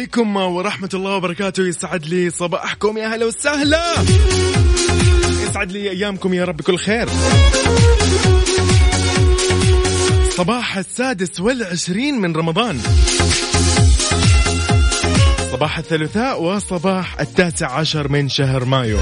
عليكم ورحمة الله وبركاته. يسعد لي صباحكم يا هلا وسهلا. يسعد لي أيامكم يا رب بكل خير. صباح السادس والعشرين من رمضان. صباح الثلاثاء وصباح التاسع عشر من شهر مايو.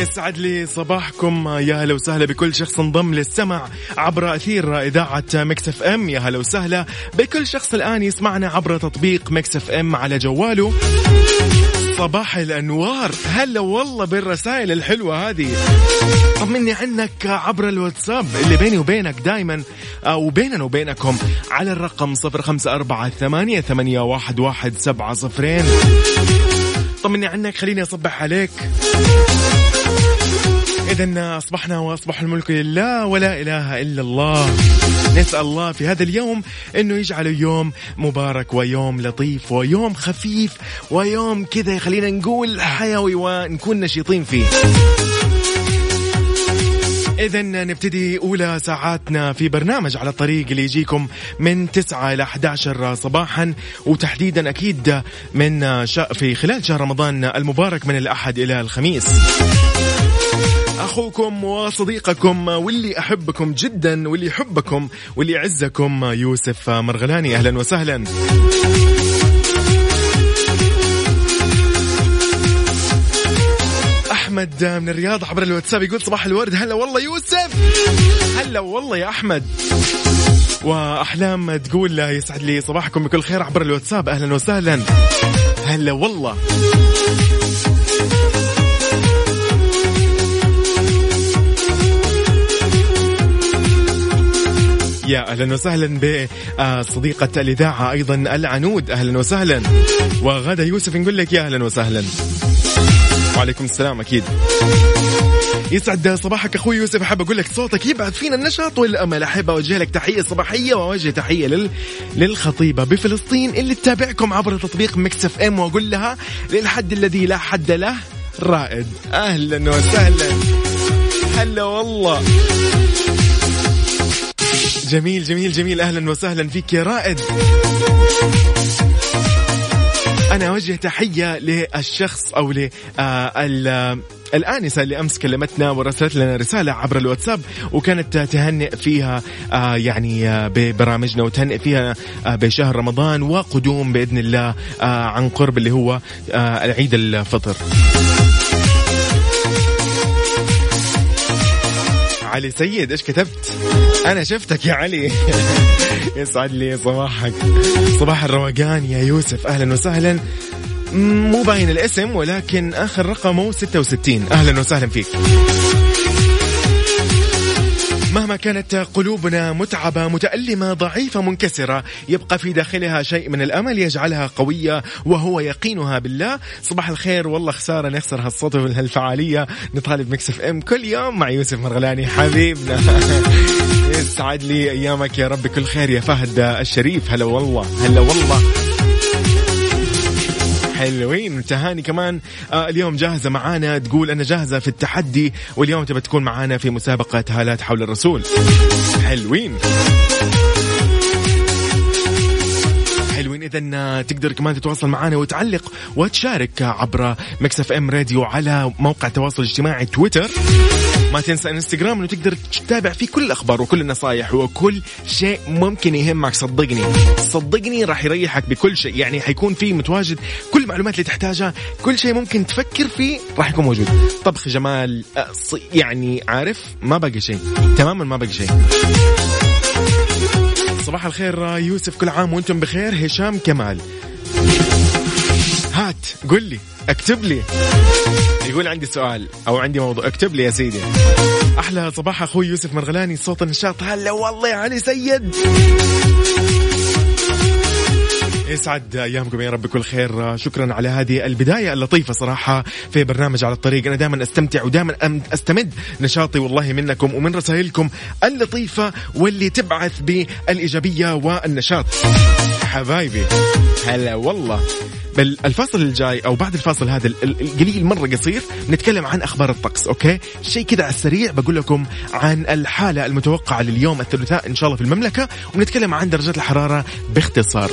يسعد لي صباحكم. يا هلا وسهلا بكل شخص انضم للسمع عبر أثير إذاعة Mix FM. يا هلا وسهلا بكل شخص الآن يسمعنا عبر تطبيق Mix FM على جواله. صباح الأنوار. هلا والله بالرسائل الحلوة هذه. طمني عنك عبر الواتساب اللي بيني وبينك دائما أو بيننا وبينكم على الرقم صفر خمسة أربعة ثمانية, ثمانية واحد, واحد سبعة صفرين. طمني عنك خليني أصبح عليك. إذا أصبحنا وأصبح الملك لله ولا إله إلا الله. نسأل الله في هذا اليوم أنه يجعله يوم مبارك ويوم لطيف ويوم خفيف ويوم كذا خلينا نقول حيوي ونكون نشيطين فيه. إذا نبتدي أولى ساعاتنا في برنامج على الطريق اللي يجيكم من 9 إلى 11 صباحا وتحديدا أكيد من في خلال شهر رمضان المبارك من الأحد إلى الخميس. أخوكم وصديقكم واللي أحبكم جدا واللي يحبكم واللي يعزكم يوسف مرغلاني. أهلا وسهلا. أحمد من الرياض عبر الواتساب يقول صباح الورد. هلا والله يوسف. هلا والله يا أحمد. وأحلام تقول يسعد لي صباحكم بكل خير عبر الواتساب. أهلا وسهلا. هلا والله. يا أهلا وسهلا بصديقة الإذاعة أيضا العنود. أهلا وسهلا. وغدا يوسف نقول لك يا أهلا وسهلا. وعليكم السلام أكيد. يسعد صباحك أخوي يوسف. أحب أقول لك صوتك يبعث فينا النشاط والأمل. أحب أوجه لك تحية صباحية وأوجه تحية لل... للخطيبة بفلسطين اللي تتابعكم عبر تطبيق Mix FM. وأقول لها للحد الذي لا حد له رائد. أهلا وسهلا. هلا والله. جميل جميل جميل. أهلا وسهلا فيك يا رائد. أنا أوجه تحية للشخص أو للآنسة اللي أمس كلمتنا ورسلت لنا رسالة عبر الواتساب وكانت تهنئ فيها آه يعني آه ببرامجنا وتهنئ فيها آه بشهر رمضان وقدوم بإذن الله عن قرب اللي هو العيد الفطر. علي سيد إيش كتبت؟ أنا شفتك يا علي. يسعد لي صباحك. صباح الروقان يا يوسف. أهلا وسهلا. مو باين الاسم ولكن آخر رقمه 66 أهلا وسهلا فيك. مهما كانت قلوبنا متعبة متألمة ضعيفة منكسرة يبقى في داخلها شيء من الأمل يجعلها قوية وهو يقينها بالله. صباح الخير. والله خسارة نخسر هالصوت وهالفعالية نطالب Mix FM كل يوم مع يوسف مرغلاني حبيبنا. يسعد لي أيامك يا رب. كل خير يا فهد الشريف. هلا والله هلا والله. حلوين تهاني كمان. آه اليوم جاهزة معانا تقول أنا جاهزة في التحدي واليوم تبى تكون معانا في مسابقة هالات حول الرسول. حلوين. حلوين اذا تقدر كمان تتواصل معنا وتعلق وتشارك عبر Mix FM Radio على موقع التواصل الاجتماعي تويتر. ما تنسى إنستغرام إنه تقدر تتابع فيه كل الأخبار وكل النصائح وكل شيء ممكن يهمك. صدقني صدقني راح يريحك بكل شيء. يعني حيكون فيه متواجد كل المعلومات اللي تحتاجها كل شيء ممكن تفكر فيه راح يكون موجود. طبخ جمال يعني عارف ما باقي شيء. تماما ما باقي شيء. صباح الخير يوسف كل عام وأنتم بخير. هشام كمال. هات قل لي اكتب لي. يقول عندي سؤال أو عندي موضوع اكتب لي يا سيدي. أحلى صباح أخوي يوسف مرغلاني صوت النشاط. هلا والله يا علي سيد. يسعد أيامكم يا رب بكل خير. شكرا على هذه البداية اللطيفة صراحة في برنامج على الطريق. أنا دائما أستمتع ودائما أستمد نشاطي والله منكم ومن رسائلكم اللطيفة واللي تبعث بالإيجابية والنشاط. حبايبي هلا والله. بل الفاصل الجاي أو بعد الفاصل هذا ال- ال- القليل مرة قصير نتكلم عن أخبار الطقس أوكي؟ شيء كذا على السريع بقول لكم عن الحالة المتوقعة لليوم الثلاثاء إن شاء الله في المملكة ونتكلم عن درجات الحرارة باختصار.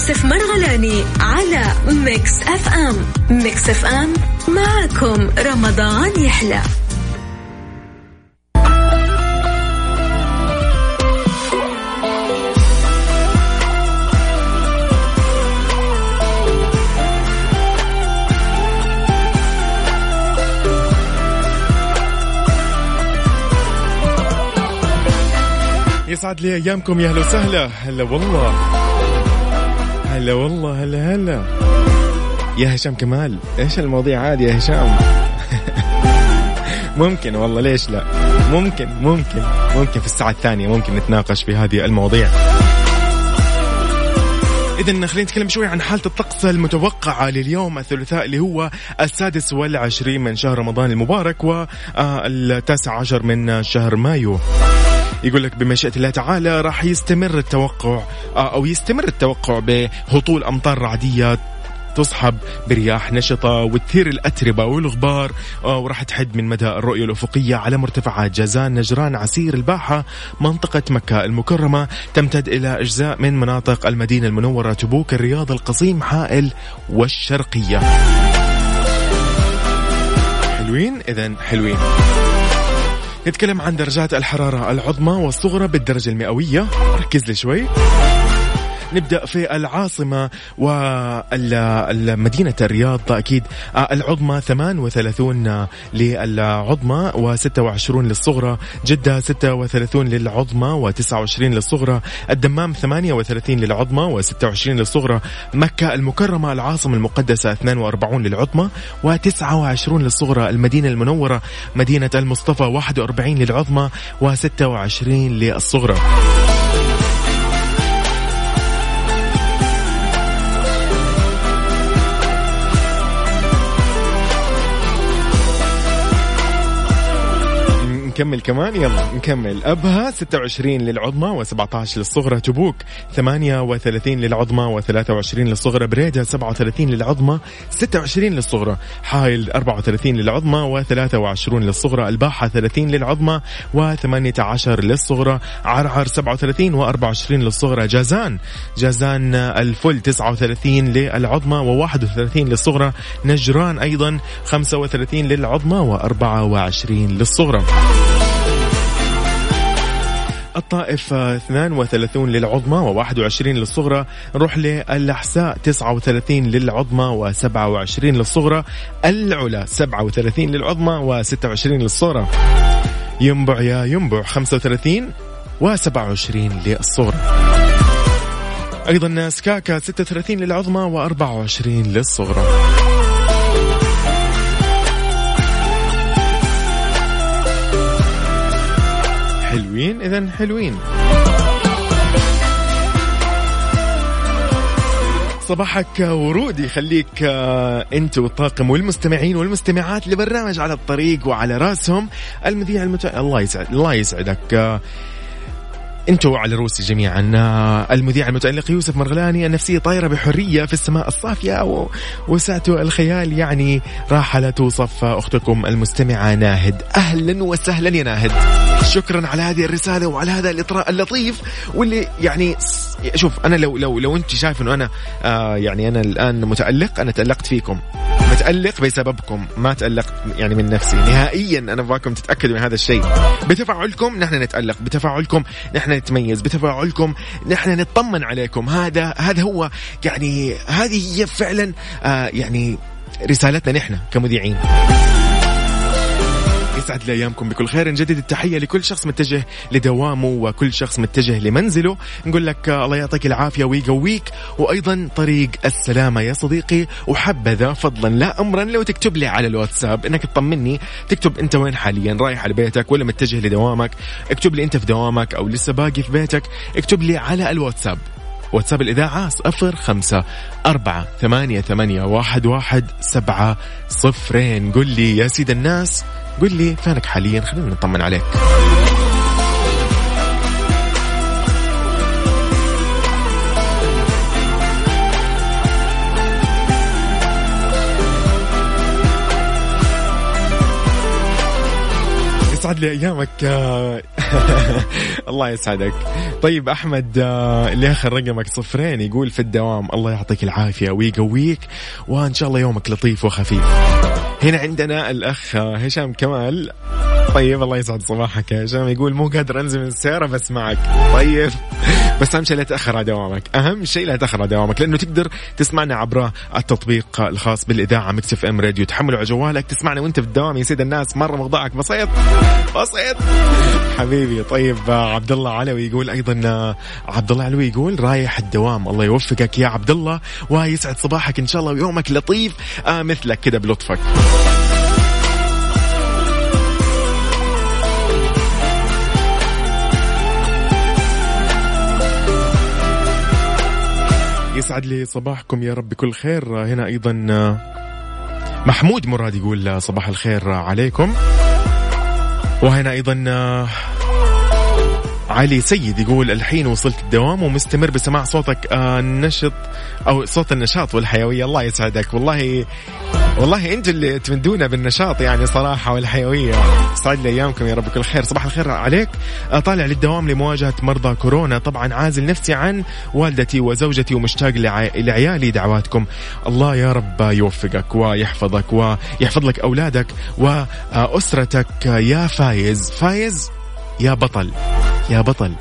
يوسف مرغلاني على Mix FM. Mix FM معكم رمضان يحلى. يسعد لي أيامكم يا هلا وسهلا. هلا والله. هلا والله هلا هلا. يا هشام كمال إيش المواضيع عادي يا هشام؟ ممكن والله ليش لا؟ ممكن ممكن ممكن في الساعة الثانية ممكن نتناقش في هذه المواضيع. إذا خلينا نتكلم شوي عن حالة الطقس المتوقعة لليوم الثلاثاء اللي هو السادس والعشرين من شهر رمضان المبارك والتاسع عشر من شهر مايو. يقول لك بمشيئة الله تعالى راح يستمر التوقع آه، أو يستمر التوقع بهطول أمطار رعدية تصحب برياح نشطة وتثير الأتربة والغبار آه، وراح تحد من مدى الرؤية الأفقية على مرتفعات جازان نجران عسير الباحة منطقة مكة المكرمة تمتد إلى أجزاء من مناطق المدينة المنورة تبوك الرياض القصيم حائل والشرقية. حلوين؟ إذا حلوين. نتكلم عن درجات الحرارة العظمى والصغرى بالدرجة المئوية. ركز لي شوي. نبدأ في العاصمة والمدينة الرياض أكيد آه، العظمى 38 للعظمى و26 للصغرى جدة 36 للعظمى و29 للصغرى الدمام 38 للعظمى و26 للصغرى مكة المكرمة العاصمة المقدسة 42 للعظمى و29 للصغرى المدينة المنورة مدينة المصطفى 41 للعظمى و26 للصغرى. نكمل كمان؟ يلا نكمل. أبها 26 للعظمى و17 للصغرى. تبوك 38 للعظمى و23 للصغرى. بريدة 37 للعظمى 26 للصغرى. حايل 34 للعظمى و23 للصغرى. الباحة 30 للعظمى و18 للصغرى. عرعر 37 و24 للصغرى. جازان جازان الفل 39 للعظمى و31 للصغرى. نجران أيضا 35 للعظمى و24 للصغرى. الطائف آه، 32 للعظمى و21 للصغرى. نروح للأحساء 39 للعظمى و27 للصغرى. العلا 37 للعظمى و26 للصغرى. ينبع يا ينبع 35 و27 للصغرى. أيضا سكاكا 36 للعظمى و24 للصغرى. حلوين إذا حلوين. صباحك ورودي خليك آه، أنت والطاقم والمستمعين والمستمعات لبرنامج على الطريق وعلى رأسهم. المذيع المت... الله يسعد الله يسعدك. أنتوا على روسي جميعا. المذيع المتألق يوسف مرغلاني النفسية طايرة بحرية في السماء الصافية و- وسعة الخيال يعني راحلة توصف أختكم المستمعة ناهد. أهلا وسهلا يا ناهد. شكرا على هذه الرسالة وعلى هذا الإطراء اللطيف واللي يعني شوف أنا لو لو لو أنت شايف إنه أنا آه يعني أنا الآن متألق أنا تألقت فيكم. متألق بسببكم ما تألقت يعني من نفسي. نهائيا أنا أبغاكم تتأكدوا من هذا الشيء. بتفاعلكم نحن نتألق بتفاعلكم نحن نتميز بتفاعلكم نحن نطمن عليكم. هذا هذا هو يعني هذه هي فعلا آه يعني رسالتنا نحن كمذيعين. يسعد لي أيامكم بكل خير. نجدد التحية لكل شخص متجه لدوامه وكل شخص متجه لمنزله. نقول لك الله يعطيك العافية ويقويك. وأيضا طريق السلامة يا صديقي. وحبذا فضلا لا امرا لو تكتب لي على الواتساب. إنك تطمني. تكتب أنت وين حاليا؟ رايح على بيتك ولا متجه لدوامك؟ اكتب لي أنت في دوامك أو لسه باقي في بيتك. اكتب لي على الواتساب. واتساب الإذاعة صفر خمسة أربعة ثمانية ثمانية واحد واحد سبعة صفرين. قل لي يا سيد الناس. قل لي فينك حاليا؟ خلينا نطمن عليك. يسعد لي أيامك. الله يسعدك. طيب أحمد آه، اللي آخر رقمك صفرين يقول في الدوام الله يعطيك العافية. ويقويك وإن شاء الله يومك لطيف وخفيف. هنا عندنا الأخ آه، هشام كمال. طيب الله يسعد صباحك يا هشام. يقول مو قادر أنزل من السيارة بس معك. طيب. بس أهم شيء لا تأخر على دوامك. أهم شيء لا تأخر على دوامك لأنه تقدر تسمعنا عبر التطبيق الخاص بالإذاعة Mix FM Radio. تحمله على جوالك تسمعنا وأنت في الدوام يا سيد الناس. مرة موضوعك بسيط بسيط. حبيبي طيب عبد الله علوي يقول أيضا عبد الله علوي يقول رايح الدوام الله يوفقك يا عبد الله ويسعد صباحك إن شاء الله ويومك لطيف آه مثلك كده بلطفك. يسعد لي صباحكم يا رب بكل خير. هنا أيضا محمود مراد يقول صباح الخير عليكم. وهنا أيضا علي سيد يقول الحين وصلت الدوام ومستمر بسماع صوتك آه، نشط أو صوت النشاط والحيوية. الله يسعدك. والله والله أنتوا اللي تمدونا بالنشاط يعني صراحة والحيوية. سعد لي أيامكم يا رب كل خير. صباح الخير عليك. طالع للدوام لمواجهة مرضى كورونا. طبعا عازل نفسي عن والدتي وزوجتي ومشتاق لع- لعيالي دعواتكم. الله يا رب يوفقك ويحفظك ويحفظ لك أولادك وأسرتك. يا فايز. فايز. يا بطل. يا بطل.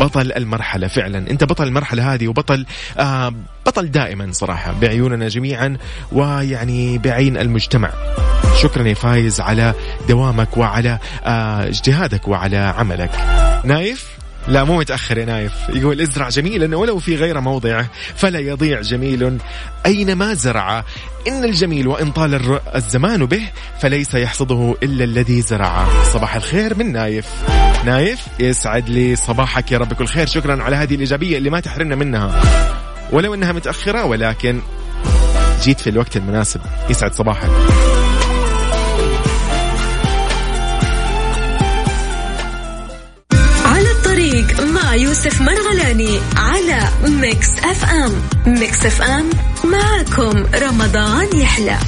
بطل المرحلة فعلا. أنت بطل المرحلة هذه وبطل آه بطل دائما صراحة بعيوننا جميعا ويعني بعين المجتمع. شكرا يا فايز على دوامك وعلى آه اجتهادك وعلى عملك. نايف؟ لا مو متأخر يا نايف يقول إزرع جميلا ولو في غير موضعه فلا يضيع جميل أينما زرع. إن الجميل وإن طال الزمان به فليس يحصده إلا الذي زرعه صباح الخير من نايف. نايف يسعد لي صباحك يا رب. كل خير. شكرا على هذه الإيجابية اللي ما تحرمنا منها. ولو إنها متأخرة ولكن جيت في الوقت المناسب. يسعد صباحك. مع يوسف مرغلاني على Mix FM. Mix FM معكم رمضان يحلى.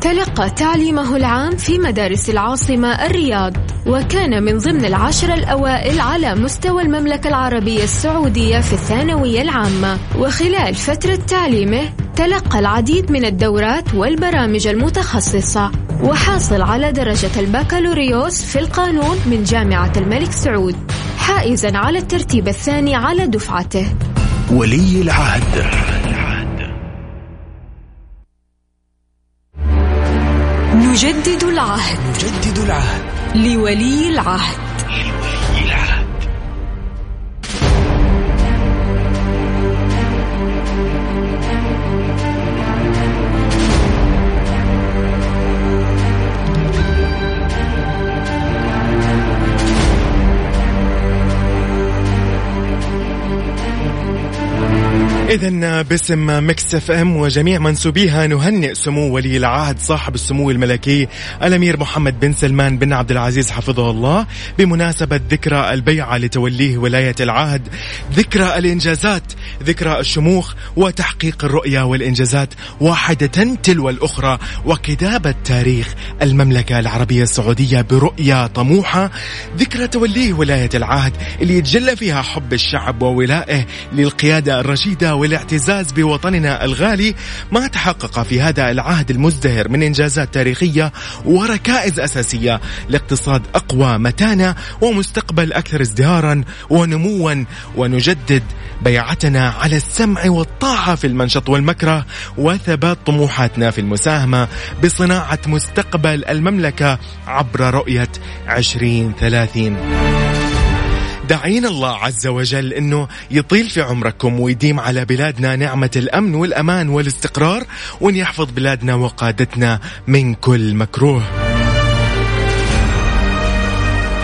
تلقى تعليمه العام في مدارس العاصمة الرياض وكان من ضمن العشر الأوائل على مستوى المملكة العربية السعودية في الثانوية العامة. وخلال فترة تعليمه تلقى العديد من الدورات والبرامج المتخصصة. وحاصل على درجة البكالوريوس في القانون من جامعة الملك سعود حائزا على الترتيب الثاني على دفعته. ولي العهد. نجدد العهد. جدد العهد. لولي العهد. إذا باسم Mix FM وجميع منسوبيها نهنئ سمو ولي العهد صاحب السمو الملكي الأمير محمد بن سلمان بن عبد العزيز حفظه الله بمناسبة ذكرى البيعة لتوليه ولاية العهد ذكرى الإنجازات ذكرى الشموخ وتحقيق الرؤية والإنجازات واحدة تلو الأخرى وكتابة تاريخ المملكة العربية السعودية برؤية طموحة ذكرى توليه ولاية العهد اللي يتجلى فيها حب الشعب وولائه للقيادة الرشيدة والاعتزاز بوطننا الغالي ما تحقق في هذا العهد المزدهر من إنجازات تاريخية وركائز أساسية لاقتصاد أقوى متانة ومستقبل أكثر ازدهارا ونموا ونجدد بيعتنا على السمع والطاعة في المنشط والمكره وثبات طموحاتنا في المساهمة بصناعة مستقبل المملكة عبر رؤية 2030 داعين الله عز وجل إنه يطيل في عمركم ويديم على بلادنا نعمة الأمن والأمان والاستقرار وأن يحفظ بلادنا وقادتنا من كل مكروه.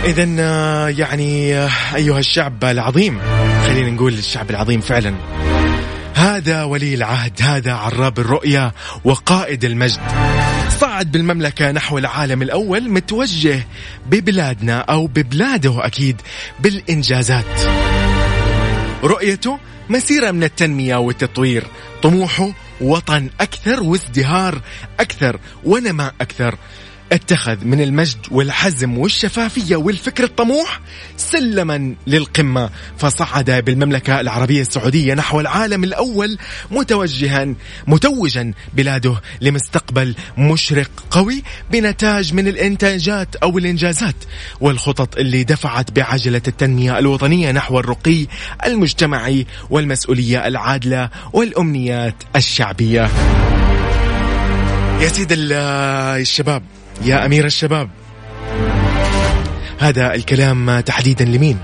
اذا يعني أيها الشعب العظيم خلينا نقول الشعب العظيم فعلا هذا ولي العهد هذا عراب الرؤيا وقائد المجد صعد بالمملكة نحو العالم الأول متوجه ببلادنا أو ببلاده أكيد بالإنجازات. رؤيته مسيرة من التنمية والتطوير طموحه وطن أكثر وازدهار أكثر ونماء أكثر. اتخذ من المجد والحزم والشفافية والفكر الطموح سلما للقمة فصعد بالمملكة العربية السعودية نحو العالم الأول متوجها متوجا بلاده لمستقبل مشرق قوي بنتاج من الإنتاجات أو الإنجازات والخطط اللي دفعت بعجلة التنمية الوطنية نحو الرقي المجتمعي والمسؤولية العادلة والأمنيات الشعبية. يا سيد الشباب يا أمير الشباب. هذا الكلام تحديدا لمين؟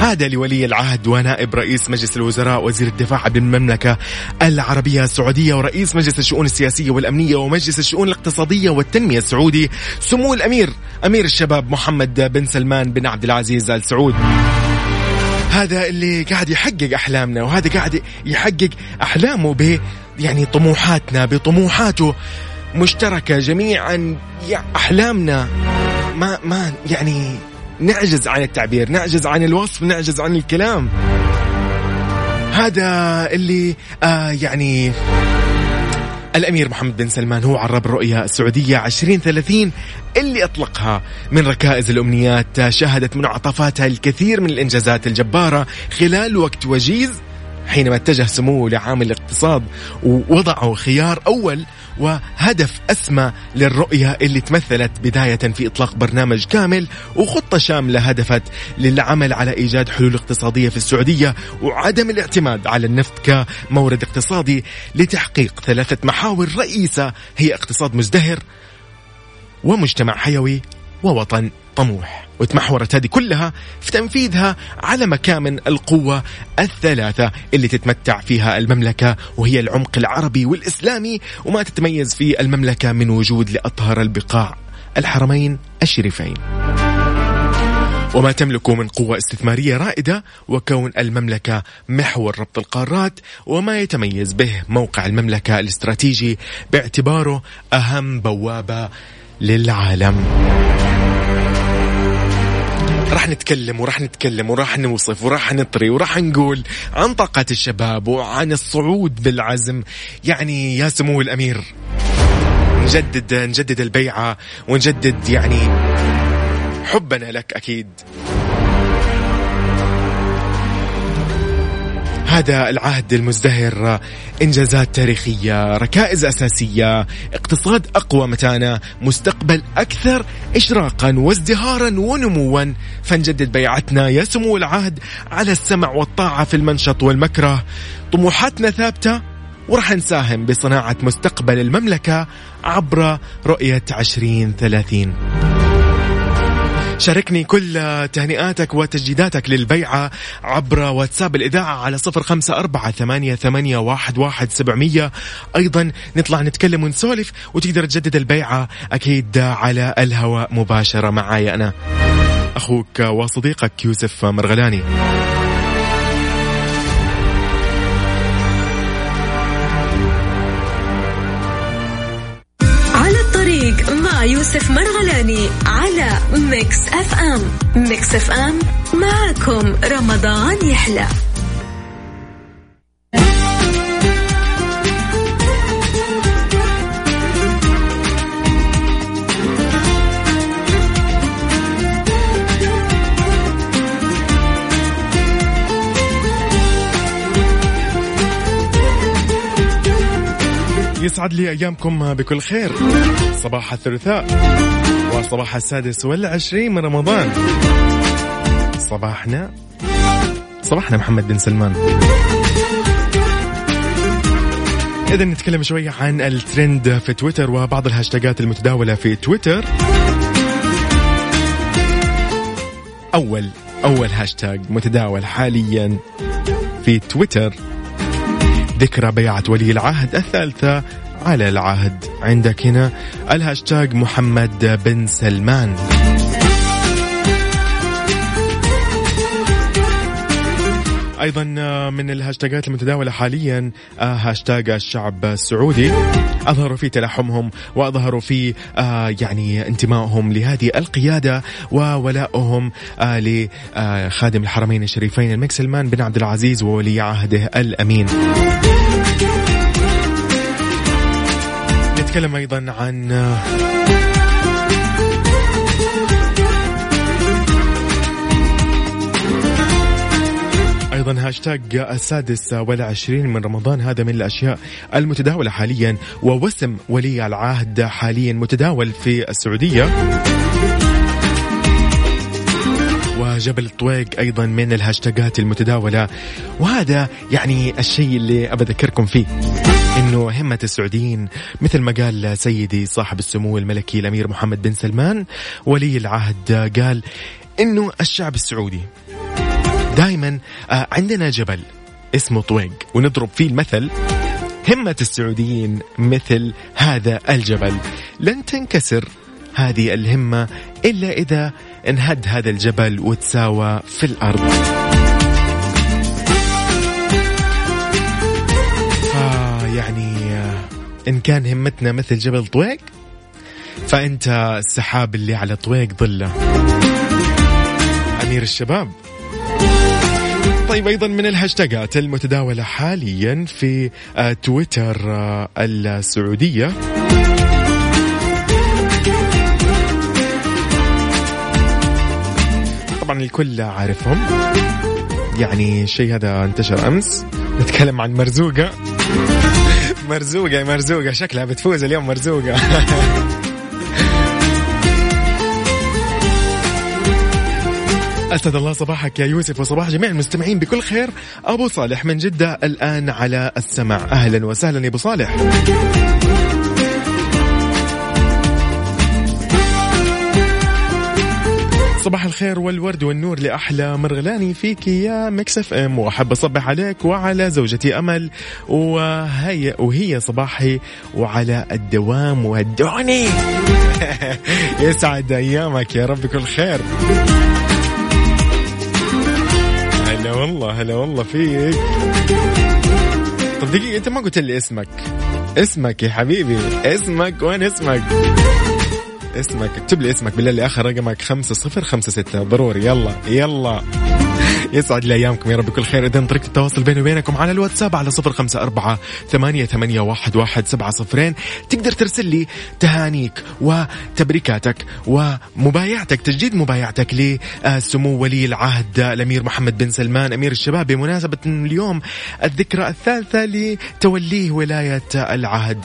هذا لولي العهد ونائب رئيس مجلس الوزراء وزير الدفاع بالمملكة العربية السعودية ورئيس مجلس الشؤون السياسية والأمنية ومجلس الشؤون الاقتصادية والتنمية السعودي. سمو الأمير أمير الشباب محمد بن سلمان بن عبد العزيز آل سعود هذا اللي قاعد يحقق أحلامنا وهذا قاعد يحقق أحلامه ب يعني طموحاتنا بطموحاته. مشتركة جميعا أحلامنا ما ما يعني نعجز عن التعبير نعجز عن الوصف نعجز عن الكلام. هذا اللي آه يعني الأمير محمد بن سلمان هو عرب الرؤية السعودية 2030 اللي أطلقها من ركائز الأمنيات شهدت منعطفاتها الكثير من الإنجازات الجبارة خلال وقت وجيز حينما اتجه سموه لعامل الاقتصاد ووضعوا خيار أول وهدف أسمى للرؤية اللي تمثلت بداية في إطلاق برنامج كامل وخطة شاملة هدفت للعمل على إيجاد حلول اقتصادية في السعودية وعدم الاعتماد على النفط كمورد اقتصادي لتحقيق ثلاثة محاور رئيسة هي اقتصاد مزدهر ومجتمع حيوي ووطن طموح. وتمحورت هذه كلها في تنفيذها على مكامن القوة الثلاثة اللي تتمتع فيها المملكة وهي العمق العربي والإسلامي وما تتميز فيه المملكة من وجود لأطهر البقاع الحرمين الشريفين. وما تملك من قوة استثمارية رائدة وكون المملكة محور ربط القارات وما يتميز به موقع المملكة الاستراتيجي باعتباره أهم بوابة للعالم. راح نتكلم وراح نتكلم وراح نوصف وراح نطري وراح نقول عن طاقة الشباب وعن الصعود بالعزم. يعني يا سمو الأمير نجدد نجدد البيعة ونجدد يعني حبنا لك أكيد. هذا العهد المزدهر إنجازات تاريخية، ركائز أساسية، اقتصاد أقوى متانه، مستقبل أكثر اشراقا وازدهارا ونموا، فنجدد بيعتنا يا سمو العهد على السمع والطاعة في المنشط والمكره، طموحاتنا ثابتة وراح نساهم بصناعة مستقبل المملكة عبر رؤية 2030. شاركني كل تهنئاتك وتجديداتك للبيعة عبر واتساب الإذاعة على صفر خمسة أربعة ثمانية, ثمانية واحد, واحد سبعمية. أيضا نطلع نتكلم ونسولف وتقدر تجدد البيعة أكيد على الهواء مباشرة معايا أنا. أخوك وصديقك يوسف مرغلاني. على الطريق مع يوسف مرغلاني. على Mix FM Mix FM معكم رمضان يحلى. يسعد لي أيامكم بكل خير. صباح الثلاثاء. وصباح السادس والعشرين من رمضان. صباحنا. صباحنا محمد بن سلمان. إذا نتكلم شوية عن الترند في تويتر وبعض الهاشتاجات المتداولة في تويتر. أول أول هاشتاج متداول حاليا في تويتر. ذكرى بيعة ولي العهد الثالثة على العهد. عندك هنا الهاشتاج محمد بن سلمان. أيضا من الهاشتاجات المتداولة حاليا هاشتاج الشعب السعودي. أظهروا في تلاحمهم وأظهروا في يعني انتمائهم لهذه القيادة وولائهم لخادم الحرمين الشريفين الملك سلمان بن عبد العزيز وولي عهده الأمين. نتكلم أيضا عن أيضا هاشتاج السادس والعشرين من رمضان. هذا من الأشياء المتداولة حاليا ووسم ولي العهد حاليا متداول في السعودية. وجبل الطويق أيضا من الهاشتاجات المتداولة. وهذا يعني الشيء اللي أبى أذكركم فيه. إنه همة السعوديين مثل ما قال سيدي صاحب السمو الملكي الأمير محمد بن سلمان ولي العهد قال إنه الشعب السعودي دائما عندنا جبل اسمه طويق ونضرب فيه المثل همة السعوديين مثل هذا الجبل. لن تنكسر هذه الهمة إلا إذا انهد هذا الجبل وتساوى في الأرض. إن كان همتنا مثل جبل طويق فأنت السحاب اللي على طويق ظله. أمير الشباب. طيب أيضا من الهاشتاجات المتداولة حاليا في تويتر السعودية. طبعا الكل عارفهم. يعني الشيء هذا انتشر أمس. نتكلم عن مرزوقة. مرزوقة مرزوقة. شكلها بتفوز اليوم مرزوقة. أسعد الله صباحك يا يوسف وصباح جميع المستمعين بكل خير. أبو صالح من جدة الآن على السمع أهلا وسهلا يا أبو صالح. صباح الخير والورد والنور لأحلى مرغلاني فيك يا Mix FM. وأحب أصبح عليك وعلى زوجتي أمل. وهي وهي صباحي وعلى الدوام ودوني. يسعد أيامك يا رب كل خير. هلا والله هلا والله فيك. طب دقيقة أنت ما قلت لي اسمك. اسمك يا حبيبي اسمك وين اسمك؟ اسمك اكتب لي اسمك بالله اللي اخر رقمك خمسة صفر خمسة ستة. ضروري. يلا يلا. يسعد لي أيامكم. يا رب كل خير. اذا طريقة التواصل بيني وبينكم على الواتساب على صفر خمسة أربعة ثمانية, ثمانية واحد, واحد سبعة صفرين. تقدر ترسل لي تهانيك وتبريكاتك ومبايعتك تجديد مبايعتك لسمو ولي العهد الأمير محمد بن سلمان أمير الشباب. بمناسبة اليوم الذكرى الثالثة لتوليه ولاية العهد.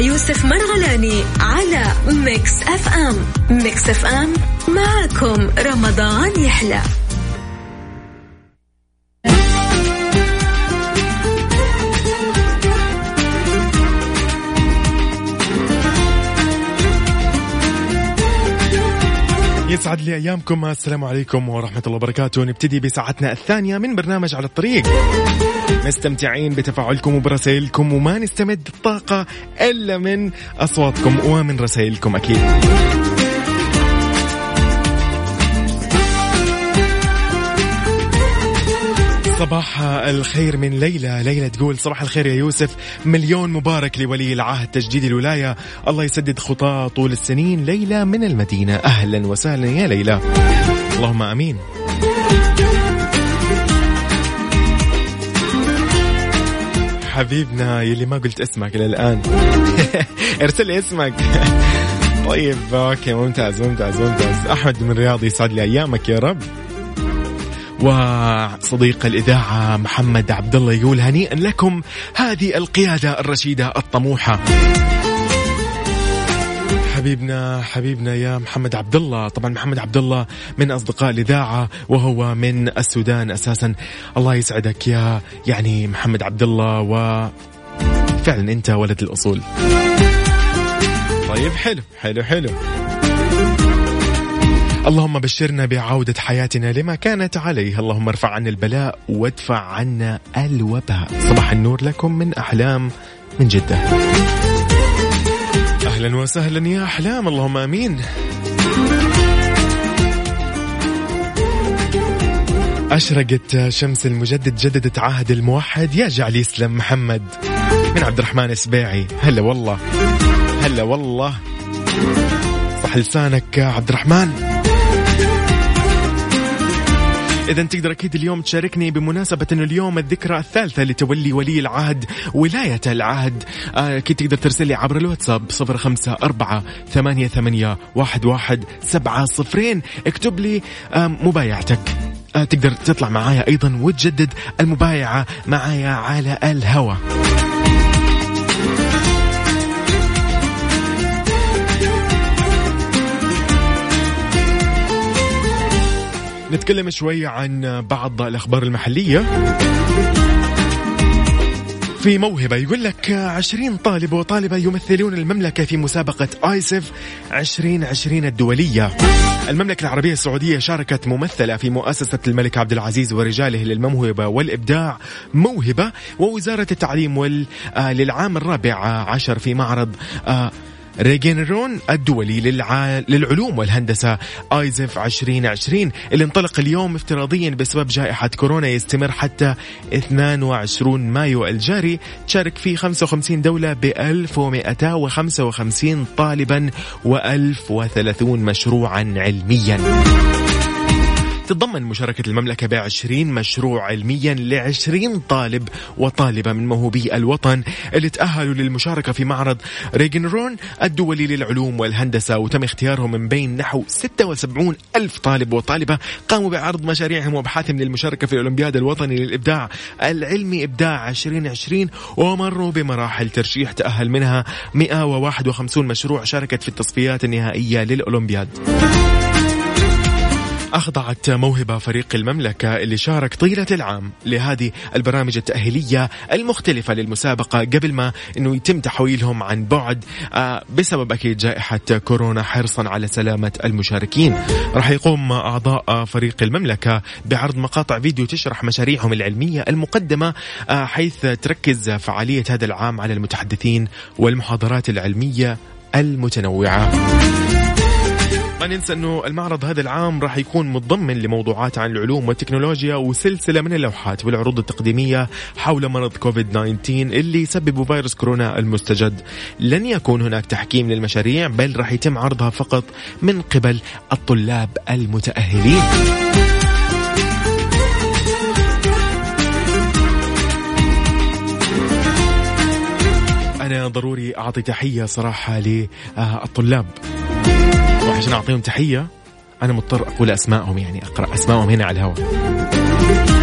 يوسف مرغلاني على Mix FM. Mix FM معكم رمضان يحلى. يسعد لي أيامكم. السلام عليكم ورحمة الله وبركاته. نبتدي بساعتنا الثانية من برنامج على الطريق. مستمتعين بتفاعلكم وبرسائلكم وما نستمد الطاقة إلا من أصواتكم ومن رسائلكم أكيد. صباح الخير من ليلى. ليلى تقول صباح الخير يا يوسف. مليون مبارك لولي العهد تجديد الولاية. الله يسدد خطاه طول السنين. ليلى من المدينة. أهلا وسهلا يا ليلى. اللهم أمين. حبيبنا يلي ما قلت اسمك إلى الآن. ارسل لي اسمك. طيب أوكي ممتاز ممتاز ممتاز. أحمد من الرياض يسعد لي أيامك يا رب. وصديق الإذاعة محمد عبد الله يقول هنيئا لكم هذه القيادة الرشيدة الطموحة. حبيبنا حبيبنا يا محمد عبد الله طبعا محمد عبد الله من أصدقاء الإذاعة وهو من السودان أساسا. الله يسعدك يا يعني محمد عبد الله و فعلا أنت ولد الأصول. طيب حلو حلو حلو. اللهم بشرنا بعودة حياتنا لما كانت عليه. اللهم ارفع عنا البلاء وادفع عنا الوباء. صباح النور لكم من أحلام من جدة. أهلا وسهلا يا أحلام اللهم أمين. أشرقت شمس المجدد جددت عهد الموحد. يا جعل يسلم محمد. من عبد الرحمن السبيعي هلا والله. هلا والله. صح لسانك عبد الرحمن. إذا تقدر أكيد اليوم تشاركني بمناسبة أنه اليوم الذكرى الثالثة لتولي ولي العهد ولاية العهد. آه، أكيد تقدر ترسل لي عبر الواتساب صفر خمسة أربعة ثمانية, ثمانية واحد, واحد سبعة صفرين. اكتب لي مبايعتك. آه، تقدر تطلع معايا أيضا وتجدد المبايعة معايا على الهوى نتكلم شوي عن بعض الأخبار المحلية في موهبة يقول لك عشرين طالب وطالبة يمثلون المملكة في مسابقة آيسف 2020 الدولية المملكة العربية السعودية شاركت ممثلة في مؤسسة الملك عبد العزيز ورجاله للموهبة والإبداع موهبة ووزارة التعليم. آه، للعام الرابع عشر في معرض ريجنرون الدولي للع... للعلوم والهندسة. آيزف 2020 اللي انطلق اليوم افتراضيا بسبب جائحة كورونا يستمر حتى 22 مايو الجاري. تشارك فيه 55 دولة ب 1255 طالبا و1030 مشروعا علميا. تتضمن مشاركة المملكة بعشرين مشروع علميا لعشرين طالب وطالبة من موهوبي الوطن اللي تأهلوا للمشاركة في معرض ريجنرون الدولي للعلوم والهندسة وتم اختيارهم من بين نحو 76 ألف طالب وطالبة قاموا بعرض مشاريعهم وأبحاثهم للمشاركة في الأولمبياد الوطني للإبداع العلمي إبداع 2020 ومروا بمراحل ترشيح تأهل منها 151 مشروع شاركت في التصفيات النهائية للأولمبياد. أخضعت موهبة فريق المملكة اللي شارك طيلة العام لهذه البرامج التأهيلية المختلفة للمسابقة قبل ما أنه يتم تحويلهم عن بعد آه، بسبب أكيد جائحة كورونا حرصا على سلامة المشاركين. راح يقوم أعضاء فريق المملكة بعرض مقاطع فيديو تشرح مشاريعهم العلمية المقدمة آه، حيث تركز فعالية هذا العام على المتحدثين والمحاضرات العلمية المتنوعة. ما ننسى أنه المعرض هذا العام راح يكون متضمن لموضوعات عن العلوم والتكنولوجيا وسلسلة من اللوحات والعروض التقديمية حول مرض كوفيد 19 اللي يسبب فيروس كورونا المستجد. لن يكون هناك تحكيم للمشاريع بل راح يتم عرضها فقط من قبل الطلاب المتأهلين. أنا ضروري أعطي تحية صراحة للطلاب وعشان اعطيهم تحية. أنا مضطر أقول اسمائهم يعني أقرأ اسمائهم هنا على الهواء.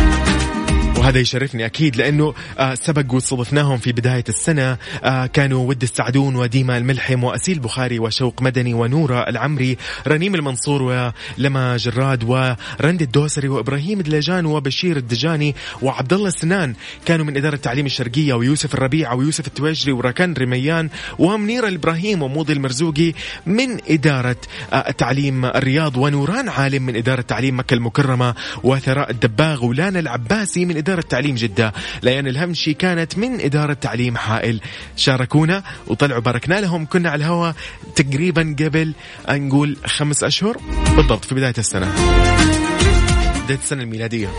وهذا يشرفني أكيد لأنه آه، سبق واستضفناهم في بداية السنة آه، كانوا ود السعدون وديما الملحم وأسيل بخاري وشوق مدني ونورة العمري رنيم المنصور ولما جراد ورند الدوسري وإبراهيم دلجان وبشير الدجاني وعبد الله السنان كانوا من إدارة التعليم الشرقية ويوسف الربيعه ويوسف التويجري وركان رميان ومنير الابراهيم وموضي المرزوقي من إدارة آه، تعليم الرياض ونوران عالم من إدارة تعليم مكة المكرمة وثراء الدباغ ولانا العباسي من إدارة تعليم جدة ليان الهمشي كانت من إدارة تعليم حائل. شاركونا وطلعوا باركنا لهم. كنا على الهواء تقريبا قبل نقول خمس أشهر. بالضبط في بداية السنة. بداية السنة الميلادية.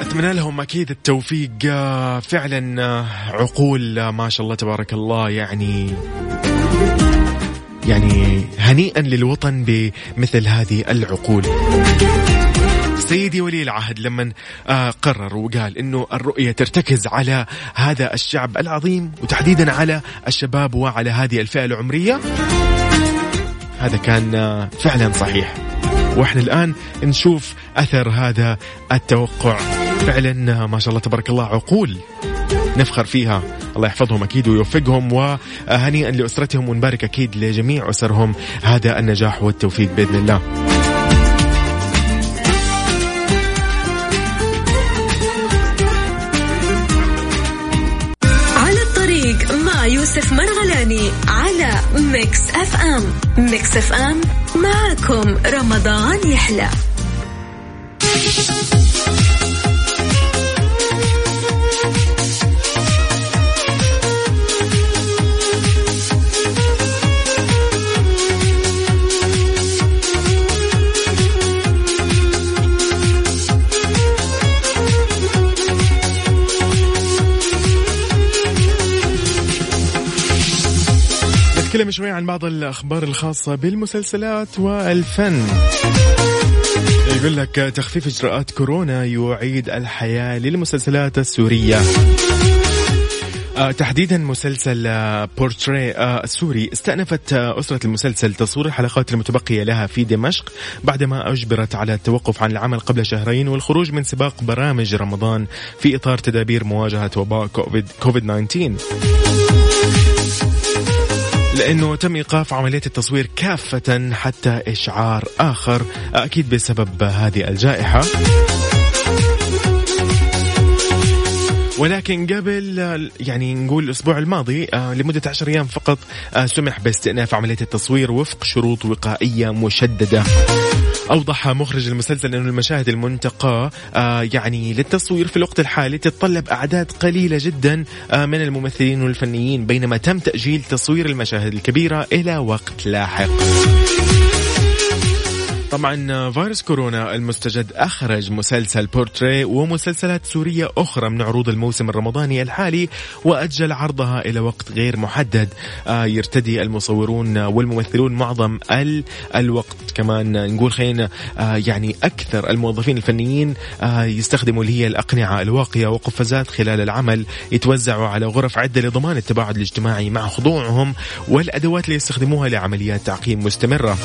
أتمنى لهم أكيد التوفيق. فعلا عقول ما شاء الله تبارك الله يعني يعني هنيئا للوطن بمثل هذه العقول. سيدي ولي العهد لما آه قرر وقال إنه الرؤية ترتكز على هذا الشعب العظيم وتحديدا على الشباب وعلى هذه الفئة العمرية. هذا كان آه فعلا صحيح. وإحنا الآن نشوف أثر هذا التوقع. فعلا آه ما شاء الله تبارك الله عقول نفخر فيها. الله يحفظهم أكيد ويوفقهم وهنيئا لأسرتهم ونبارك أكيد لجميع أسرهم. هذا النجاح والتوفيق بإذن الله. Mix FM. Mix FM معكم رمضان يحلى. نتكلم شوي عن بعض الأخبار الخاصة بالمسلسلات والفن. يقول لك تخفيف إجراءات كورونا يعيد الحياة للمسلسلات السورية. آه، تحديدا مسلسل بورتري آه، السوري استأنفت آه، أسرة المسلسل تصوير الحلقات المتبقية لها في دمشق بعدما أجبرت على التوقف عن العمل قبل شهرين والخروج من سباق برامج رمضان في إطار تدابير مواجهة وباء كوفيد 19 لأنه تم إيقاف عملية التصوير كافة حتى إشعار آخر أكيد بسبب هذه الجائحة. ولكن قبل يعني نقول الأسبوع الماضي آه، لمدة 10 أيام فقط آه، سمح باستئناف عملية التصوير وفق شروط وقائية مشددة. أوضح مخرج المسلسل انه المشاهد المنتقاة آه، يعني للتصوير في الوقت الحالي تتطلب أعداد قليلة جدا آه، من الممثلين والفنيين بينما تم تأجيل تصوير المشاهد الكبيرة إلى وقت لاحق. طبعا فيروس كورونا المستجد أخرج مسلسل بورتري ومسلسلات سورية أخرى من عروض الموسم الرمضاني الحالي وأجل عرضها إلى وقت غير محدد. آه، يرتدي المصورون والممثلون معظم ال الوقت. كمان نقول خلينا آه، يعني أكثر الموظفين الفنيين آه، يستخدموا اللي هي الأقنعة الواقية وقفازات خلال العمل يتوزعوا على غرف عدة لضمان التباعد الاجتماعي مع خضوعهم والأدوات اللي يستخدموها لعمليات تعقيم مستمرة.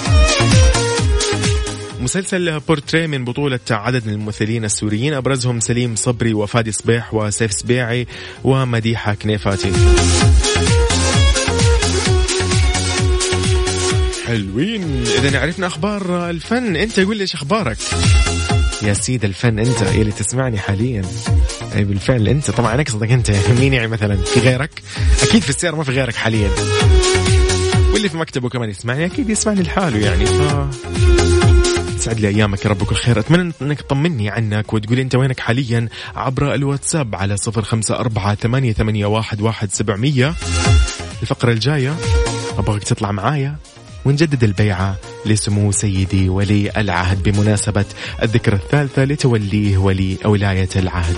مسلسل بورتري من بطولة عدد من الممثلين السوريين. أبرزهم سليم صبري وفادي صبيح وسيف سبيعي ومديحة كنيفاتي. حلوين. إذا عرفنا أخبار الفن. أنت قول لي إيش أخبارك؟ يا سيد الفن أنت اللي تسمعني حاليا. أي بالفعل أنت. طبعا أنا أقصدك أنت. يعني مين يعني مثلا؟ في غيرك؟ أكيد في السيارة ما في غيرك حاليا. واللي في مكتبه كمان يسمعني. أكيد يسمعني لحاله يعني. ف... يسعد لي أيامك يا رب كل خير. أتمنى إنك تطمني عنك وتقولي أنت وينك حاليا عبر الواتساب على صفر خمسة أربعة ثمانية, ثمانية واحد, واحد سبعمية. الفقرة الجاية أبغاك تطلع معايا ونجدد البيعة لسمو سيدي ولي العهد بمناسبة الذكرى الثالثة لتوليه ولي ولاية العهد.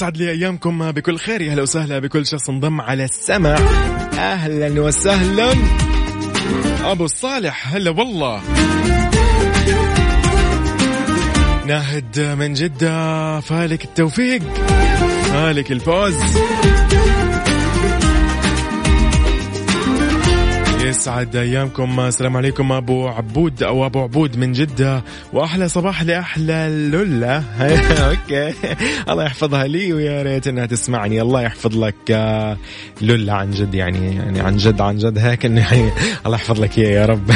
يسعد لي أيامكم. بكل خير. يا أهلا وسهلا بكل شخص انضم على السمع. أهلا وسهلا. أبو الصالح هلا والله. ناهد من جدة فالك التوفيق فالك الفوز. يسعد أيامكم. السلام عليكم أبو عبود أو أبو عبود من جدة. وأحلى صباح لأحلى لولا أوكي. الله يحفظها لي ويا ريت إنها تسمعني. الله يحفظ لك آه، لولا عن جد يعني يعني عن جد عن جد هيك إنه يعني الله يحفظ لك يا رب.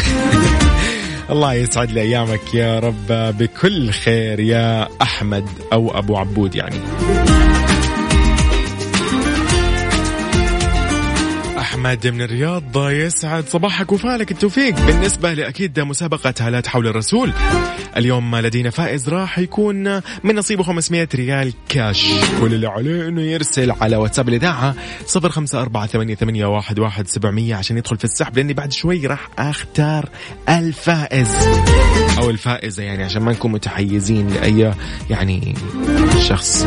الله يسعد لي أيامك يا رب. بكل خير يا أحمد أو أبو عبود يعني. أحمد من الرياض يسعد صباحك وفالك التوفيق. بالنسبة لأكيد مسابقة هالات حول الرسول. اليوم لدينا فائز راح يكون من نصيبه 500 ريال كاش. كل اللي عليه انه يرسل على واتساب الإذاعة 0548811700 عشان يدخل في السحب لأني بعد شوي راح أختار الفائز. أو الفائزة يعني عشان ما نكون متحيزين لأي يعني شخص.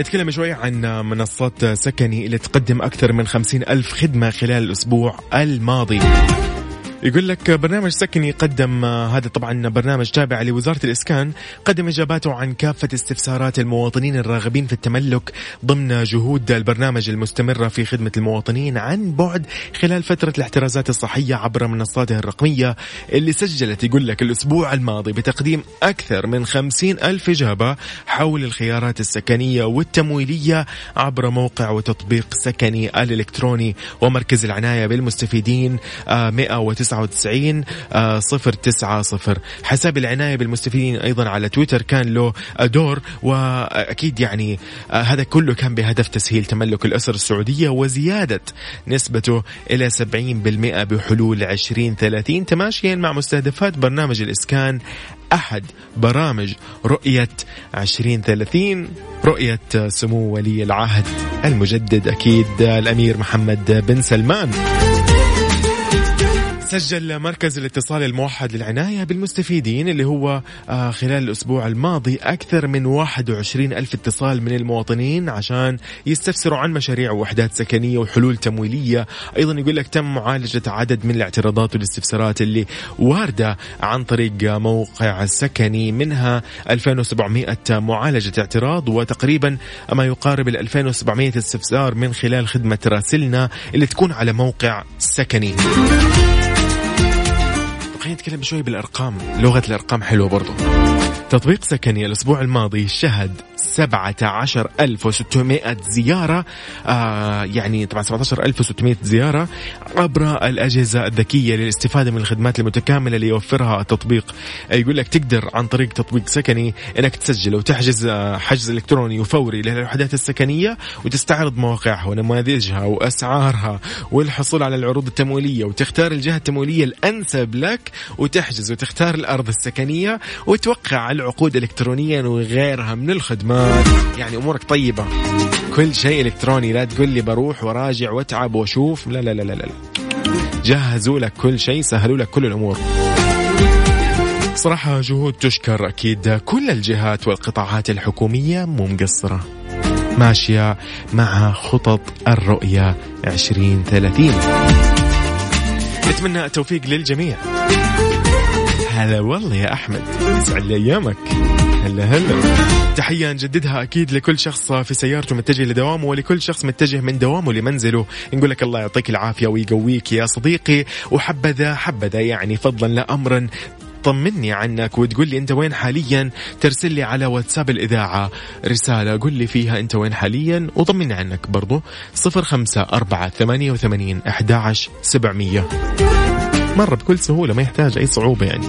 نتكلم شوي عن منصات سكني اللي تقدم أكثر من خمسين ألف خدمة خلال الأسبوع الماضي. يقول لك برنامج سكني يقدم هذا طبعا برنامج تابع لوزارة الإسكان قدم إجاباته عن كافة استفسارات المواطنين الراغبين في التملك ضمن جهود البرنامج المستمرة في خدمة المواطنين عن بعد خلال فترة الاحترازات الصحية عبر منصاته الرقمية اللي سجلت يقول لك الأسبوع الماضي بتقديم أكثر من خمسين ألف إجابة حول الخيارات السكنية والتمويلية عبر موقع وتطبيق سكني الإلكتروني ومركز العناية بالمستفيدين 109 99 صفر تسعة صفر. حساب العناية بالمستفيدين أيضا على تويتر كان له دور وأكيد يعني آه، هذا كله كان بهدف تسهيل تملك الأسر السعودية وزيادة نسبته إلى 70% بحلول 2030 تماشيا مع مستهدفات برنامج الإسكان أحد برامج رؤية 2030 رؤية سمو ولي العهد المجدد أكيد الأمير محمد بن سلمان. سجل مركز الاتصال الموحد للعناية بالمستفيدين اللي هو آه، خلال الأسبوع الماضي أكثر من 21 ألف اتصال من المواطنين عشان يستفسروا عن مشاريع وحدات سكنية وحلول تمويلية. أيضا يقول لك تم معالجة عدد من الاعتراضات والاستفسارات اللي واردة عن طريق موقع السكني منها 2700 معالجة اعتراض وتقريبا ما يقارب ال 2700 استفسار من خلال خدمة راسلنا اللي تكون على موقع سكني. خلينا نتكلم شوي بالأرقام. لغة الأرقام حلوة برضو. تطبيق سكني الأسبوع الماضي شهد 17600 زيارة آه يعني طبعا 17600 زيارة عبر الأجهزة الذكية للاستفادة من الخدمات المتكاملة اللي يوفرها التطبيق. يقول لك تقدر عن طريق تطبيق سكني إنك تسجل وتحجز آه، حجز إلكتروني وفوري للوحدات السكنية وتستعرض مواقعها ونماذجها وأسعارها والحصول على العروض التمويلية وتختار الجهة التمويلية الأنسب لك وتحجز وتختار الأرض السكنية وتوقع العقود الكترونيا وغيرها من الخدمات. يعني أمورك طيبة. كل شيء إلكتروني لا تقول لي بروح وراجع وأتعب وأشوف. لا لا لا لا لا جهزوا لك كل شيء سهلوا لك كل الأمور. صراحة جهود تشكر أكيد كل الجهات والقطاعات الحكومية مو مقصرة ماشية مع خطط الرؤية 2030 نتمنى التوفيق للجميع. هلا والله يا أحمد. يسعد لي ايامك هلا هلا. تحية نجددها أكيد لكل شخص في سيارته متجه لدوامه ولكل شخص متجه من دوامه لمنزله. نقول لك الله يعطيك العافية ويقويك يا صديقي. وحبذا حبذا يعني فضلا لا امرا. طمني عنك وتقول لي أنت وين حاليا؟ ترسل لي على واتساب الإذاعة رسالة. قل لي فيها أنت وين حاليا؟ وطمني عنك برضو. صفر خمسة أربعة ثمانية وثمانين أحد سبعمية. مرة بكل سهولة ما يحتاج أي صعوبة يعني.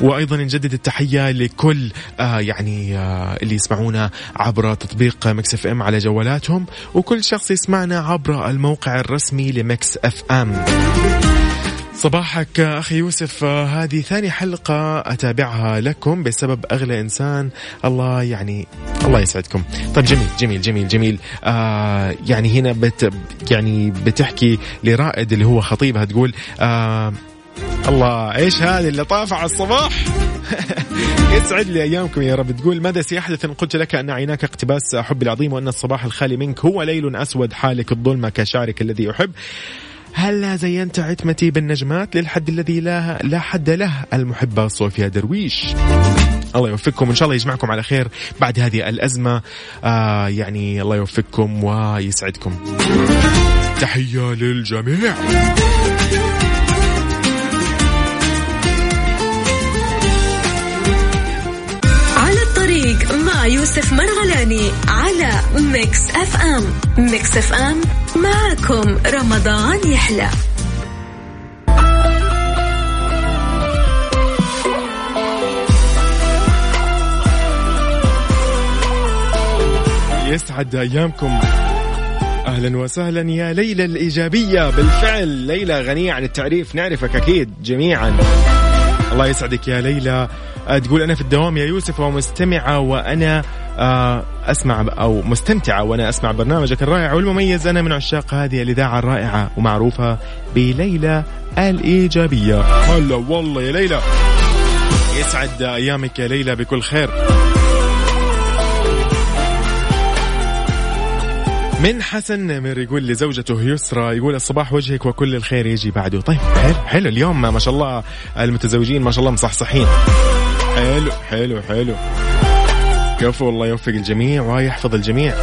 وأيضا نجدد التحية لكل آه يعني آه اللي يسمعونا عبر تطبيق Mix FM على جوالاتهم وكل شخص يسمعنا عبر الموقع الرسمي ل Mix FM. صباحك أخي يوسف. هذه ثاني حلقة أتابعها لكم بسبب أغلى إنسان. الله يعني الله يسعدكم. طيب جميل جميل جميل جميل. آه يعني هنا بت يعني بتحكي لرائد اللي هو خطيبها تقول آه الله إيش هذه اللطافه على الصباح؟ يسعد لي أيامكم يا رب. تقول ماذا سيحدث إن قلت لك أن عيناك اقتباس حبي العظيم وأن الصباح الخالي منك هو ليل أسود حالك الظلمة كشعرك الذي احب هلا زينت عتمتي بالنجمات للحد الذي لا لا حد له؟ المحبة صوفيا درويش. الله يوفقكم. وان شاء الله يجمعكم على خير بعد هذه الأزمة. آه يعني الله يوفقكم ويسعدكم. تحية للجميع. يوسف مرغلاني على Mix FM. Mix FM معكم رمضان يحلى. يسعد أيامكم. أهلا وسهلا يا ليلى الإيجابية. بالفعل ليلى غنية عن التعريف نعرفك أكيد جميعا. الله يسعدك يا ليلى. آه، تقول أنا في الدوام يا يوسف ومستمعة وأنا آه، أسمع أو مستمتعة وأنا أسمع برنامجك الرائع والمميز. أنا من عشاق هذه الإذاعة الرائعة ومعروفة بليلى الإيجابية. هلا والله يا ليلى. يسعد أيامك يا ليلى بكل خير. من حسن نمر يقول لزوجته يسرى يقول الصباح وجهك وكل الخير يجي بعده. طيب حلو حلو اليوم ما شاء الله المتزوجين ما شاء الله مصحصحين. حلو حلو حلو. كفو الله يوفق الجميع ويحفظ الجميع.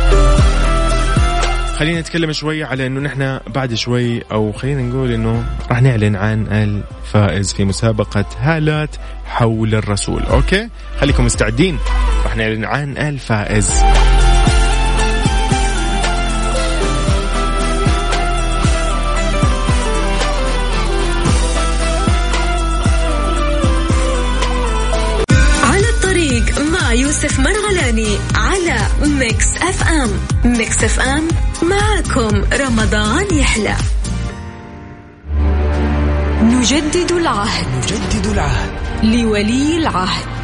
خلينا نتكلم شوي على إنه نحن بعد شوي أو خلينا نقول إنه راح نعلن عن الفائز في مسابقة هالات حول الرسول. أوكي؟ خليكم مستعدين. راح نعلن عن الفائز. يوسف مرغلاني على Mix FM. Mix FM معكم رمضان يحلى. نجدد العهد. نجدد العهد. لولي العهد.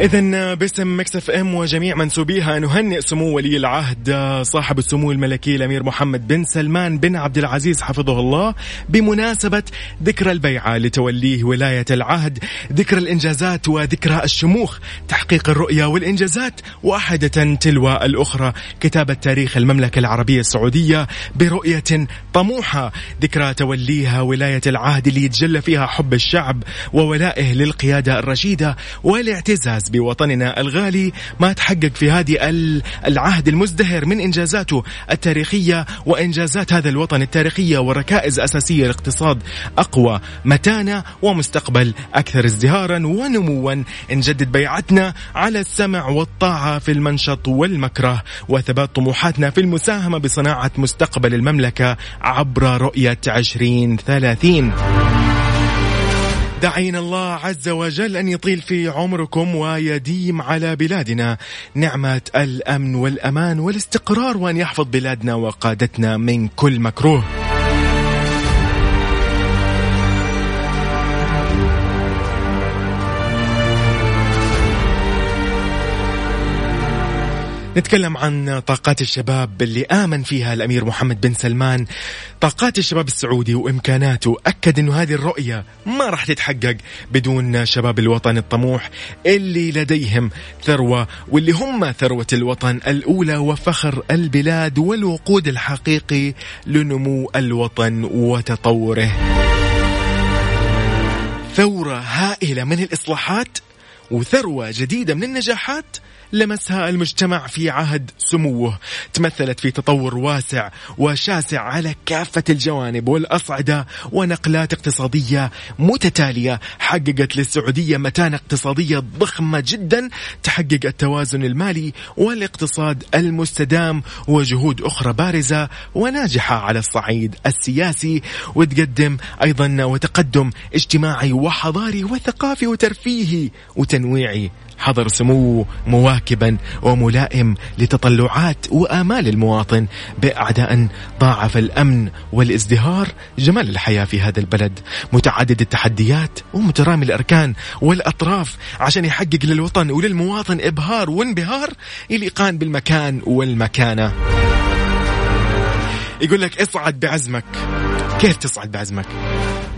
إذا باسم Mix FM وجميع منسوبيها نهنئ سمو ولي العهد صاحب السمو الملكي الأمير محمد بن سلمان بن عبد العزيز حفظه الله بمناسبة ذكرى البيعة لتوليه ولاية العهد ذكرى الإنجازات وذكرى الشموخ تحقيق الرؤية والإنجازات واحدة تلو الأخرى كتابة تاريخ المملكة العربية السعودية برؤية طموحة ذكرى توليها ولاية العهد اللي يتجلى فيها حب الشعب وولائه للقيادة الرشيدة والاعتزاز بوطننا الغالي. ما تحقق في هذه ال- العهد المزدهر من إنجازاته التاريخية وإنجازات هذا الوطن التاريخية وركائز أساسية لاقتصاد أقوى متانة ومستقبل أكثر ازدهارا ونموا. نجدد بيعتنا على السمع والطاعة في المنشط والمكره وثبات طموحاتنا في المساهمة بصناعة مستقبل المملكة عبر رؤية 2030 دعينا الله عز وجل أن يطيل في عمركم ويديم على بلادنا نعمة الأمن والأمان والاستقرار وأن يحفظ بلادنا وقادتنا من كل مكروه. نتكلم عن طاقات الشباب اللي آمن فيها الأمير محمد بن سلمان. طاقات الشباب السعودي وإمكاناته. أكد أنه هذه الرؤية ما راح تتحقق بدون شباب الوطن الطموح اللي لديهم ثروة واللي هم ثروة الوطن الأولى وفخر البلاد والوقود الحقيقي لنمو الوطن وتطوره. ثورة هائلة من الإصلاحات وثروة جديدة من النجاحات لمسها المجتمع في عهد سموه. تمثلت في تطور واسع وشاسع على كافة الجوانب والأصعدة ونقلات اقتصادية متتالية حققت للسعودية متانة اقتصادية ضخمة جدا تحقق التوازن المالي والاقتصاد المستدام وجهود أخرى بارزة وناجحة على الصعيد السياسي وتقدم أيضا وتقدم اجتماعي وحضاري وثقافي وترفيهي وتنويعي. حضر سموه مواكبا وملائم لتطلعات وآمال المواطن بأعداء ضاعف الأمن والازدهار جمال الحياة في هذا البلد. متعدد التحديات ومترامي الأركان والأطراف عشان يحقق للوطن وللمواطن إبهار وانبهار يليقان بالمكان والمكانة. يقول لك اصعد بعزمك. كيف تصعد بعزمك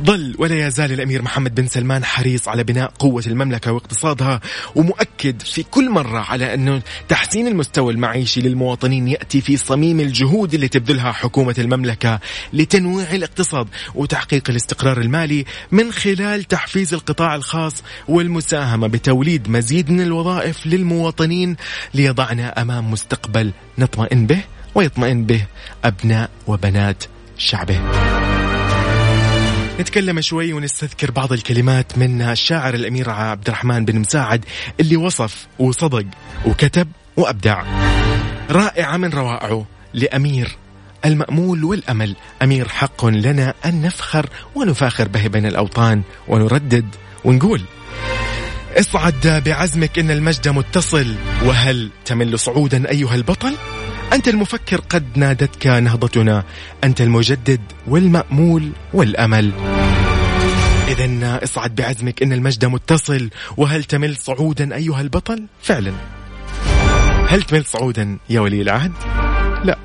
ظل ولا يزال الأمير محمد بن سلمان حريص على بناء قوة المملكة واقتصادها ومؤكد في كل مرة على أنه تحسين المستوى المعيشي للمواطنين يأتي في صميم الجهود اللي تبذلها حكومة المملكة لتنويع الاقتصاد وتحقيق الاستقرار المالي من خلال تحفيز القطاع الخاص والمساهمة بتوليد مزيد من الوظائف للمواطنين ليضعنا أمام مستقبل نطمئن به ويطمئن به أبناء وبنات شعبه. نتكلم شوي ونستذكر بعض الكلمات من الشاعر الأمير عبد الرحمن بن مساعد اللي وصف وصدق وكتب وأبدع. رائعة من روائعه لأمير المأمول والأمل أمير حق لنا أن نفخر ونفاخر به بين الأوطان ونردد ونقول اصعد بعزمك إن المجد متصل وهل تمل صعودا أيها البطل؟ أنت المفكر قد نادتك نهضتنا. أنت المجدد والمأمول والأمل. إذا اصعد بعزمك إن المجد متصل. وهل تمل صعودا أيها البطل؟ فعلا. هل تمل صعودا يا ولي العهد؟ لا.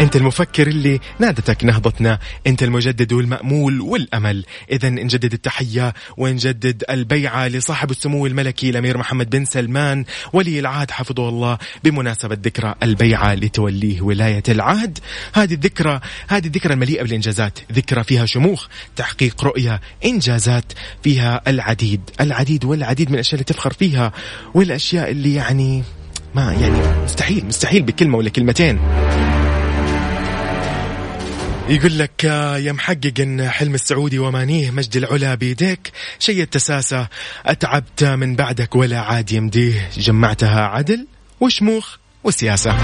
أنت المفكر اللي نادتك نهضتنا. أنت المجدد والمأمول والأمل. اذا نجدد التحية ونجدد البيعة لصاحب السمو الملكي الأمير محمد بن سلمان ولي العهد حفظه الله بمناسبة ذكرى البيعة لتوليه ولاية العهد. هذه الذكرى هذه الذكرى المليئة بالإنجازات. ذكرى فيها شموخ تحقيق رؤية إنجازات. فيها العديد العديد والعديد من الأشياء اللي تفخر فيها والأشياء اللي يعني ما يعني مستحيل مستحيل بكلمة ولا كلمتين. يقول لك يا محقق إن حلم السعودي ومانيه مجد العلا بيديك شيء التساسة أتعبت من بعدك ولا عاد يمديه جمعتها عدل وشموخ. وسياسة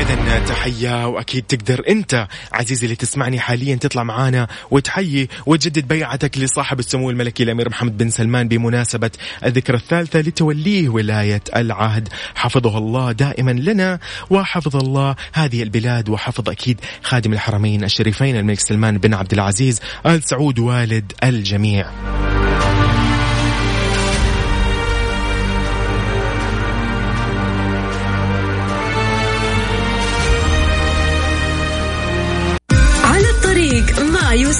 إذا تحية وأكيد تقدر أنت عزيزي اللي تسمعني حاليا تطلع معانا وتحيي وتجدد بيعتك لصاحب السمو الملكي الأمير محمد بن سلمان بمناسبة الذكرى الثالثة لتوليه ولاية العهد. حفظه الله دائما لنا وحفظ الله هذه البلاد وحفظ أكيد خادم الحرمين الشريفين الملك سلمان بن عبد العزيز آل سعود والد الجميع.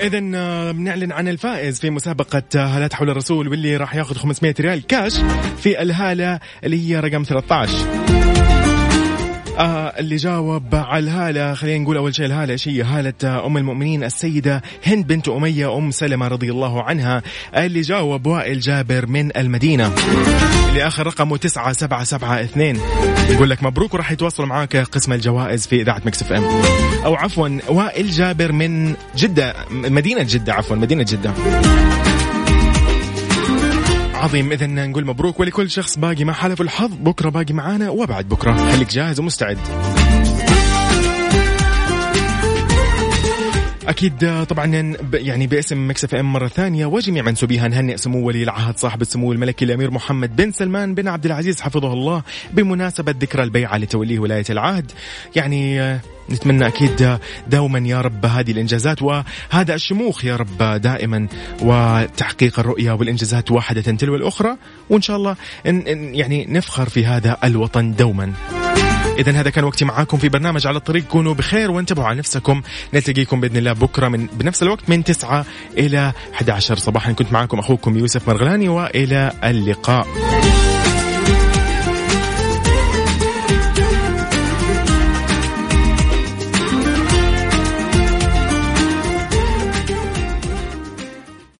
اذا آه، بنعلن عن الفائز في مسابقة آه، هالات حول الرسول واللي راح ياخذ 500 ريال كاش في الهالة اللي هي رقم 13 آه اللي جاوب على الهالة. خلينا نقول أول شيء الهالة هي هالة أم المؤمنين السيدة هند بنت أمية أم سلمة رضي الله عنها اللي جاوب وائل جابر من المدينة. اللي آخر رقمه تسعة سبعة سبعة اثنين. يقول لك مبروك وراح يتواصل معاك قسم الجوائز في إذاعة Mix FM. أو عفوا وائل جابر من جدة مدينة جدة عفوا مدينة جدة. عظيم. اذا نقول مبروك ولكل شخص باقي ما حالفه الحظ. بكرة باقي معانا وبعد بكرة. خليك جاهز ومستعد. أكيد طبعا يعني باسم Mix FM مرة ثانية وجميع منسوبيها نهنئ سمو ولي العهد صاحب السمو الملكي الأمير محمد بن سلمان بن عبد العزيز حفظه الله بمناسبة ذكرى البيعة لتوليه ولاية العهد يعني نتمنى أكيد دوما يا رب هذه الإنجازات وهذا الشموخ يا رب دائما وتحقيق الرؤية والإنجازات واحدة تلو الأخرى وإن شاء الله يعني نفخر في هذا الوطن دوما. إذا هذا كان وقتي معاكم في برنامج على الطريق. كونوا بخير وانتبهوا على نفسكم. نلتقيكم بإذن الله بكرة من بنفس الوقت من 9 إلى 11 صباحا كنت معاكم أخوكم يوسف مرغلاني وإلى اللقاء.